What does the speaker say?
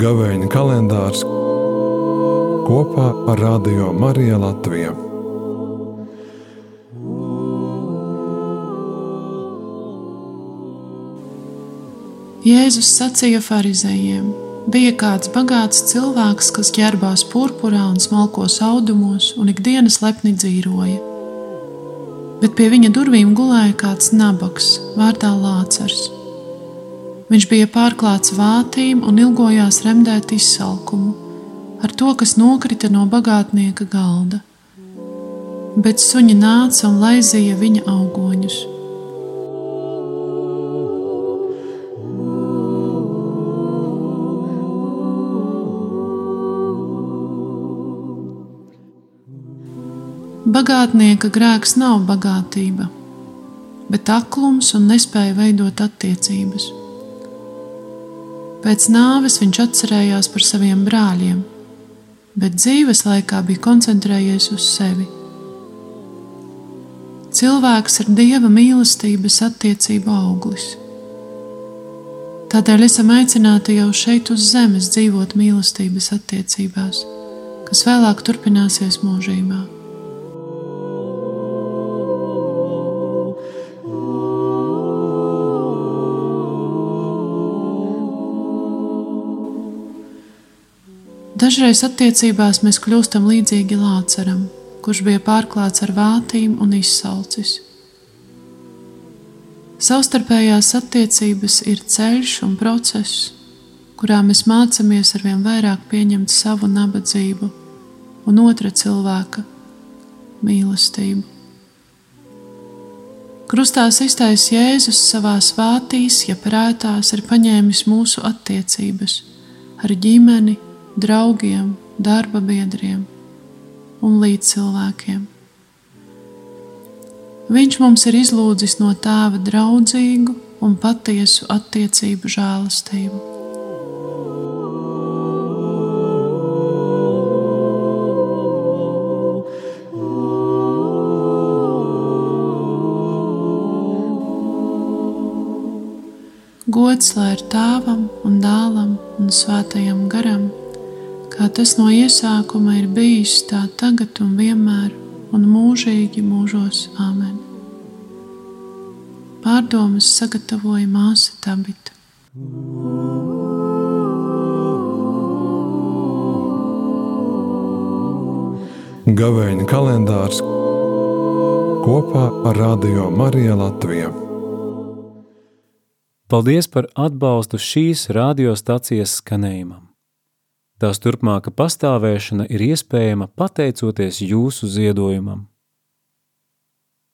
Gavēņa kalendārs kopā ar Radio Mariju Latviju. Jēzus sacīja farizējiem: Bija kāds bagāts cilvēks, kas ģērbās purpurā un smalkos audumos, un ikdienas lepni dzīvoja. Bet pie viņa durvīm gulēja kāds nabaks, vārdā Lācars. Viņš bija pārklāts vātīm un ilgojās remdēt izsalkumu ar to, kas nokrita no bagātnieka galda. Bet suņi nāca un laizīja viņa augoņus. Bagātnieka grēks nav bagātība, bet aklums un nespēja veidot attiecības. Pēc nāves viņš atcerējās par saviem brāļiem, bet dzīves laikā bija koncentrējies uz sevi. Cilvēks ir dieva mīlestības attiecību auglis. Tādēļ esam aicināti jau šeit uz zemes dzīvot mīlestības attiecībās, kas vēlāk turpināsies mūžībā. Dažreiz attiecībās mēs kļūstam līdzīgi Lācaram, kurš bija pārklāts ar vātīm un izsalcis. Savstarpējās attiecības ir ceļš un process, kurā mēs mācāmies ar vien vairāk pieņemt savu nabadzību un otra cilvēka mīlestību. Krustā iztais Jēzus savā vātīs, ja prātās, ir paņēmis mūsu attiecības ar ģimeni, draugiem, darba biedriem un līdzcilvēkiem. Viņš mums ir izlūdzis no tēva draudzīgu un patiesu attiecību žēlastību. Gods lai ir tēvam un dēlam un svētajam garam kā tas no iesākuma ir bijis, tā tagad un vienmēr un mūžīgi mūžos Āmen. Pārdomas sagatavoja māsa Tabita. Gavēņa kalendārs kopā ar Radio Mariju Latviju. Paldies par atbalstu šīs radiostacijas skanējumam. Tās turpmāka pastāvēšana ir iespējama pateicoties jūsu ziedojumam.